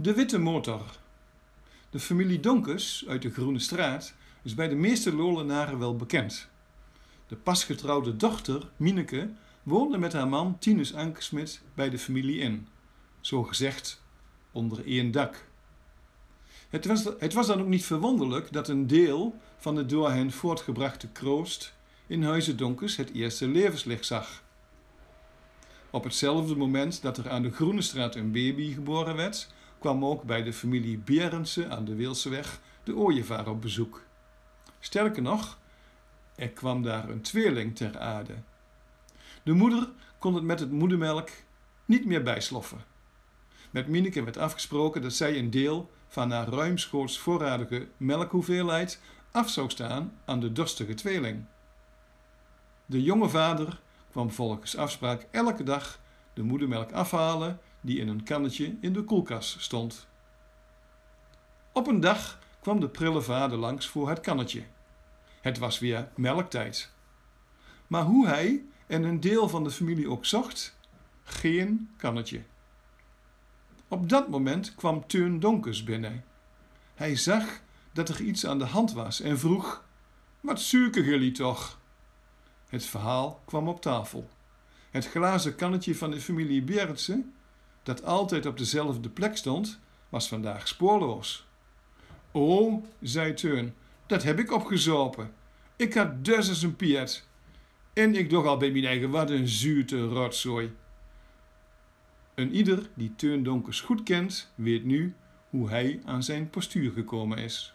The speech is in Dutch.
De witte motor. De familie Donkes uit de Groene Straat is bij de meeste Lolenaren wel bekend. De pasgetrouwde dochter, Mineke, woonde met haar man Tinus Ankersmit bij de familie in. Zo gezegd onder één dak. Het was, het was dan ook niet verwonderlijk dat een deel van de door hen voortgebrachte kroost in Huizen Donkes het eerste levenslicht zag. Op hetzelfde moment dat er aan de Groene Straat een baby geboren werd, kwam ook bij de familie Berendsen aan de Weelseweg de ooievaar op bezoek. Sterker nog, er kwam daar een tweeling ter aarde. De moeder kon het met het moedermelk niet meer bijsloffen. Met Mineke werd afgesproken dat zij een deel van haar ruimschoots voorradige melkhoeveelheid af zou staan aan de dorstige tweeling. De jonge vader kwam volgens afspraak elke dag de moedermelk afhalen die in een kannetje in de koelkast stond. Op een dag kwam de prille vader langs voor het kannetje. Het was weer melktijd. Maar hoe hij en een deel van de familie ook zocht, geen kannetje. Op dat moment kwam Teun Donkers binnen. Hij zag dat er iets aan de hand was en vroeg: Wat zoeken jullie toch? Het verhaal kwam op tafel. Het glazen kannetje van de familie Berendsen, dat altijd op dezelfde plek stond, was vandaag spoorloos. Oh, zei Teun, dat heb ik opgezopen. Ik had dus eens een piet. En ik dacht al bij mijn eigen, wat een zuurte rotzooi. Een ieder die Teun Donkers goed kent, weet nu hoe hij aan zijn postuur gekomen is.